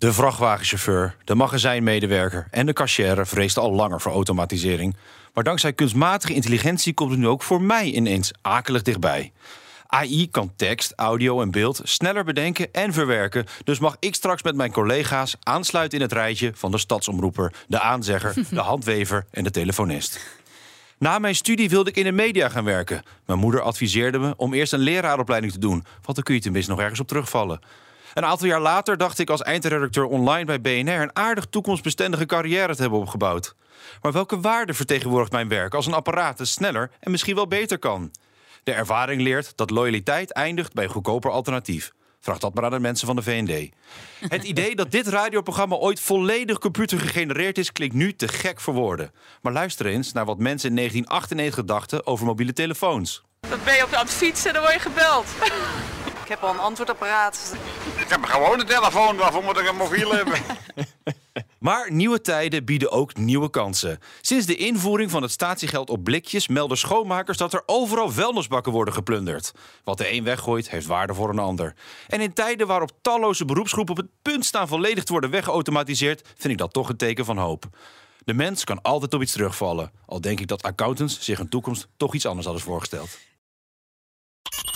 De vrachtwagenchauffeur, de magazijnmedewerker en de cashier vreesden al langer voor automatisering. Maar dankzij kunstmatige intelligentie komt het nu ook voor mij ineens akelig dichtbij. AI kan tekst, audio en beeld sneller bedenken en verwerken. Dus mag ik straks met mijn collega's aansluiten in het rijtje van de stadsomroeper, de aanzegger, de handwever en de telefonist. Na mijn studie wilde ik in de media gaan werken. Mijn moeder adviseerde me om eerst een leraaropleiding te doen, want dan kun je tenminste nog ergens op terugvallen. Een aantal jaar later dacht ik als eindredacteur online bij BNR een aardig toekomstbestendige carrière te hebben opgebouwd. Maar welke waarde vertegenwoordigt mijn werk als een apparaat dat sneller en misschien wel beter kan? De ervaring leert dat loyaliteit eindigt bij een goedkoper alternatief. Vraag dat maar aan de mensen van de VND. Het idee dat dit radioprogramma ooit volledig computergegenereerd is, klinkt nu te gek voor woorden. Maar luister eens naar wat mensen in 1998 dachten over mobiele telefoons. Dan ben je op aan het fietsen en dan word je gebeld. Ik heb al een antwoordapparaat. Ik heb gewoon een telefoon, waarvoor moet ik een mobiel hebben? Maar nieuwe tijden bieden ook nieuwe kansen. Sinds de invoering van het statiegeld op blikjes melden schoonmakers dat er overal vuilnisbakken worden geplunderd. Wat de een weggooit, heeft waarde voor een ander. En in tijden waarop talloze beroepsgroepen op het punt staan volledig te worden weggeautomatiseerd, vind ik dat toch een teken van hoop. De mens kan altijd op iets terugvallen. Al denk ik dat accountants zich een toekomst toch iets anders hadden voorgesteld.